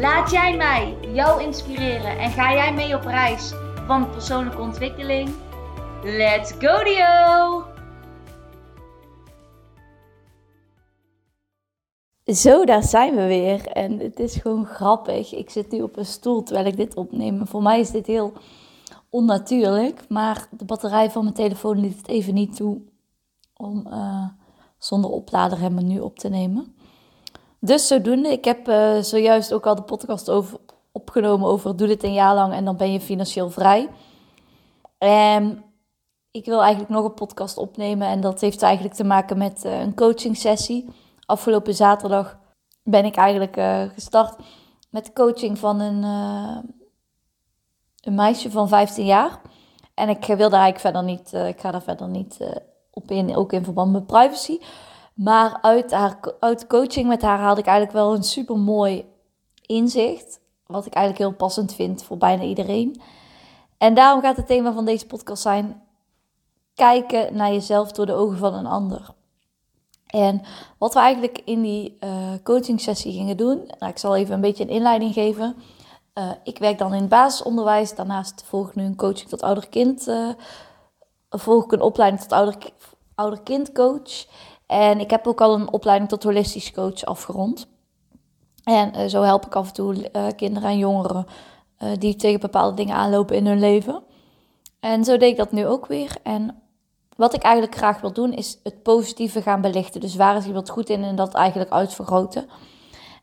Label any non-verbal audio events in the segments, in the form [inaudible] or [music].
Laat jij mij jou inspireren en ga jij mee op reis van persoonlijke ontwikkeling? Let's go Dio! Zo, daar zijn we weer. En het is gewoon grappig. Ik zit nu op een stoel terwijl ik dit opneem. Voor mij is dit heel onnatuurlijk. Maar de batterij van mijn telefoon liet het even niet toe om uh, zonder oplader hem nu op te nemen. Dus zodoende, ik heb uh, zojuist ook al de podcast over, opgenomen over doe dit een jaar lang en dan ben je financieel vrij. En ik wil eigenlijk nog een podcast opnemen en dat heeft eigenlijk te maken met uh, een coaching sessie. Afgelopen zaterdag ben ik eigenlijk uh, gestart met coaching van een, een meisje van 15 jaar. En ik wil daar eigenlijk verder niet, ik ga daar verder niet op in, ook in verband met privacy. Maar uit, haar, uit coaching met haar haalde ik eigenlijk wel een super mooi inzicht. Wat ik eigenlijk heel passend vind voor bijna iedereen. En daarom gaat het thema van deze podcast zijn: kijken naar jezelf door de ogen van een ander. En wat we eigenlijk in die uh, coaching sessie gingen doen, nou, ik zal even een beetje een inleiding geven. Uh, ik werk dan in het basisonderwijs, daarnaast volg ik nu een coaching tot ouder-kind. Uh, volg ik een opleiding tot ouder, ouder-kindcoach. En ik heb ook al een opleiding tot holistisch coach afgerond. En uh, zo help ik af en toe uh, kinderen en jongeren uh, die tegen bepaalde dingen aanlopen in hun leven. En zo deed ik dat nu ook weer. En wat ik eigenlijk graag wil doen is het positieve gaan belichten. Dus waar is iemand goed in en dat eigenlijk uitvergroten.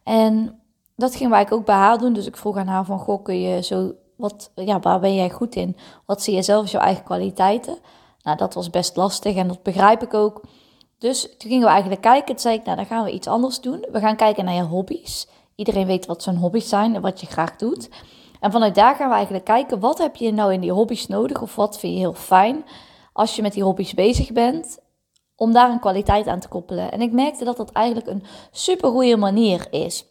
En dat ging wij ook bij haar doen. Dus ik vroeg aan haar van, goh, kun je zo, wat, ja, waar ben jij goed in? Wat zie je zelf als jouw eigen kwaliteiten? Nou, dat was best lastig en dat begrijp ik ook. Dus toen gingen we eigenlijk kijken. Toen zei ik, nou dan gaan we iets anders doen. We gaan kijken naar je hobby's. Iedereen weet wat zijn hobby's zijn en wat je graag doet. En vanuit daar gaan we eigenlijk kijken, wat heb je nou in die hobby's nodig? Of wat vind je heel fijn als je met die hobby's bezig bent? Om daar een kwaliteit aan te koppelen. En ik merkte dat dat eigenlijk een super goede manier is.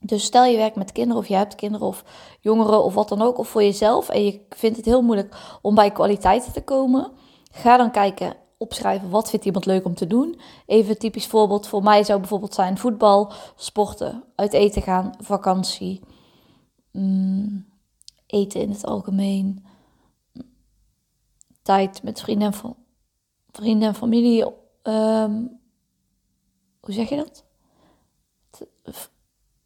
Dus stel je werkt met kinderen of je hebt kinderen of jongeren of wat dan ook. Of voor jezelf en je vindt het heel moeilijk om bij kwaliteiten te komen. Ga dan kijken, opschrijven wat vindt iemand leuk om te doen. Even typisch voorbeeld voor mij zou bijvoorbeeld zijn voetbal, sporten, uit eten gaan, vakantie, mm, eten in het algemeen, tijd met vrienden en, vrienden en familie. Um, hoe zeg je dat?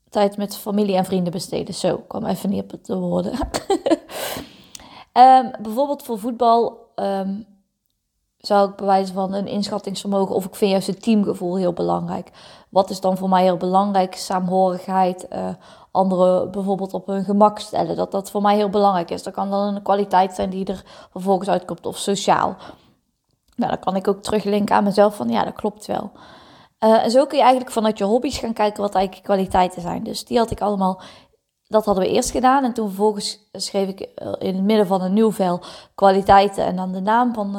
Tijd met familie en vrienden besteden. Zo, kwam even niet op het woorden. um, [laughs] bijvoorbeeld voor voetbal um, zou ik bewijzen van een inschattingsvermogen of ik vind juist het teamgevoel heel belangrijk. Wat is dan voor mij heel belangrijk? Saamhorigheid, uh, anderen bijvoorbeeld op hun gemak stellen. Dat dat voor mij heel belangrijk is. Dat kan dan een kwaliteit zijn die er vervolgens uitkomt of sociaal. Nou, dan kan ik ook teruglinken aan mezelf van ja, dat klopt wel. Uh, en zo kun je eigenlijk vanuit je hobby's gaan kijken wat eigenlijk kwaliteiten zijn. Dus die had ik allemaal dat hadden we eerst gedaan. En toen vervolgens schreef ik eh, in het midden van een nieuw vel kwaliteiten en dan de naam van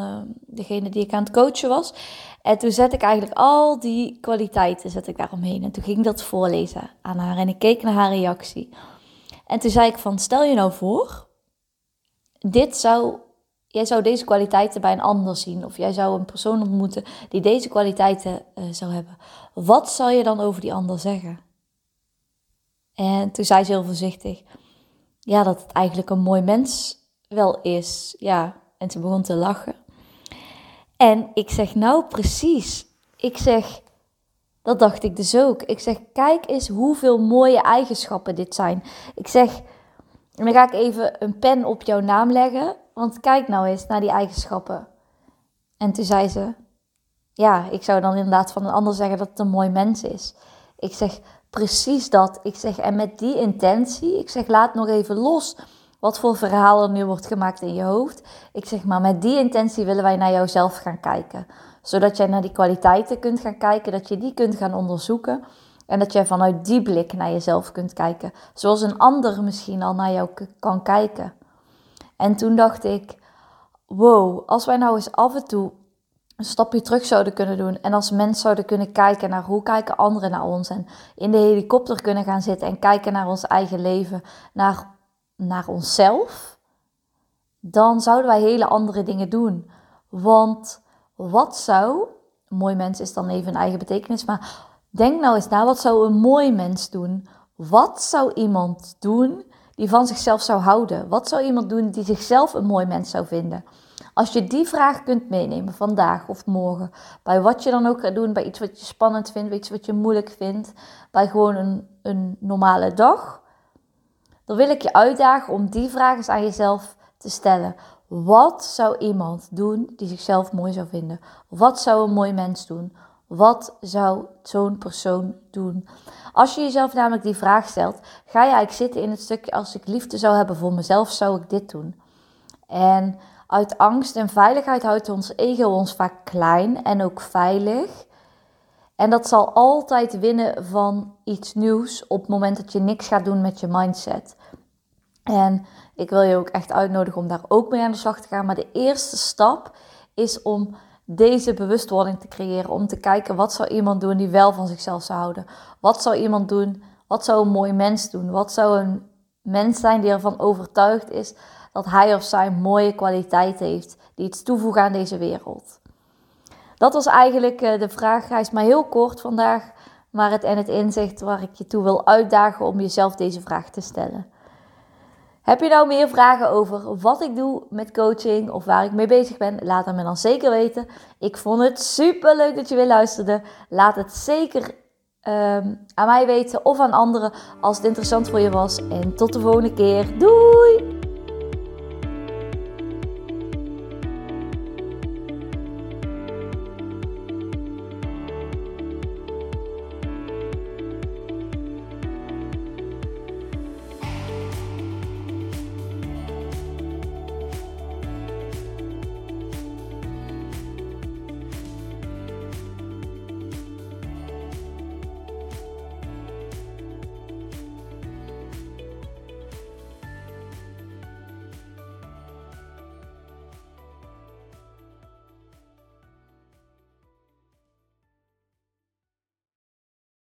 degene die ik aan het coachen was. En toen zet ik eigenlijk al die kwaliteiten zet ik daaromheen. En toen ging ik dat voorlezen aan haar en ik keek naar haar reactie. En toen zei ik van, stel je nou voor, dit zou, jij zou deze kwaliteiten bij een ander zien. Of jij zou een persoon ontmoeten die deze kwaliteiten uh, zou hebben. Wat zou je dan over die ander zeggen? En toen zei ze heel voorzichtig, ja, dat het eigenlijk een mooi mens wel is. Ja, en ze begon te lachen. En ik zeg, nou precies. Ik zeg, dat dacht ik dus ook. Ik zeg, kijk eens hoeveel mooie eigenschappen dit zijn. Ik zeg, dan ga ik even een pen op jouw naam leggen. Want kijk nou eens naar die eigenschappen. En toen zei ze, ja, ik zou dan inderdaad van een ander zeggen dat het een mooi mens is. Ik zeg, precies dat. Ik zeg, en met die intentie, ik zeg, laat nog even los wat voor verhaal er nu wordt gemaakt in je hoofd. Ik zeg, maar met die intentie willen wij naar jouzelf gaan kijken. Zodat jij naar die kwaliteiten kunt gaan kijken, dat je die kunt gaan onderzoeken. En dat jij vanuit die blik naar jezelf kunt kijken. Zoals een ander misschien al naar jou kan kijken. En toen dacht ik, wow, als wij nou eens af en toe een stapje terug zouden kunnen doen. En als mens zouden kunnen kijken naar hoe kijken anderen naar ons. En in de helikopter kunnen gaan zitten en kijken naar ons eigen leven. Naar, naar onszelf. Dan zouden wij hele andere dingen doen. Want wat zou, mooi mens is dan even een eigen betekenis, maar denk nou eens na, wat zou een mooi mens doen? Wat zou iemand doen die van zichzelf zou houden? Wat zou iemand doen die zichzelf een mooi mens zou vinden? Als je die vraag kunt meenemen vandaag of morgen, bij wat je dan ook gaat doen, bij iets wat je spannend vindt, bij iets wat je moeilijk vindt, bij gewoon een, een normale dag, dan wil ik je uitdagen om die vraag eens aan jezelf te stellen. Wat zou iemand doen die zichzelf mooi zou vinden? Wat zou een mooi mens doen? Wat zou zo'n persoon doen? Als je jezelf namelijk die vraag stelt, ga je eigenlijk zitten in het stukje als ik liefde zou hebben voor mezelf, zou ik dit doen. En uit angst en veiligheid houdt ons ego ons vaak klein en ook veilig. En dat zal altijd winnen van iets nieuws op het moment dat je niks gaat doen met je mindset. En ik wil je ook echt uitnodigen om daar ook mee aan de slag te gaan. Maar de eerste stap is om deze bewustwording te creëren. Om te kijken wat zou iemand doen die wel van zichzelf zou houden. Wat zou iemand doen? Wat zou een mooi mens doen? Wat zou een mens zijn die ervan overtuigd is dat hij of zij mooie kwaliteit heeft die iets toevoegen aan deze wereld. Dat was eigenlijk eh, de vraag. Hij is maar heel kort vandaag, maar het en het inzicht waar ik je toe wil uitdagen om jezelf deze vraag te stellen. Heb je nou meer vragen over wat ik doe met coaching of waar ik mee bezig ben? Laat het me dan zeker weten. Ik vond het super leuk dat je weer luisterde. Laat het zeker ehm, aan mij weten of aan anderen als het interessant voor je was. En tot de volgende keer. Doei!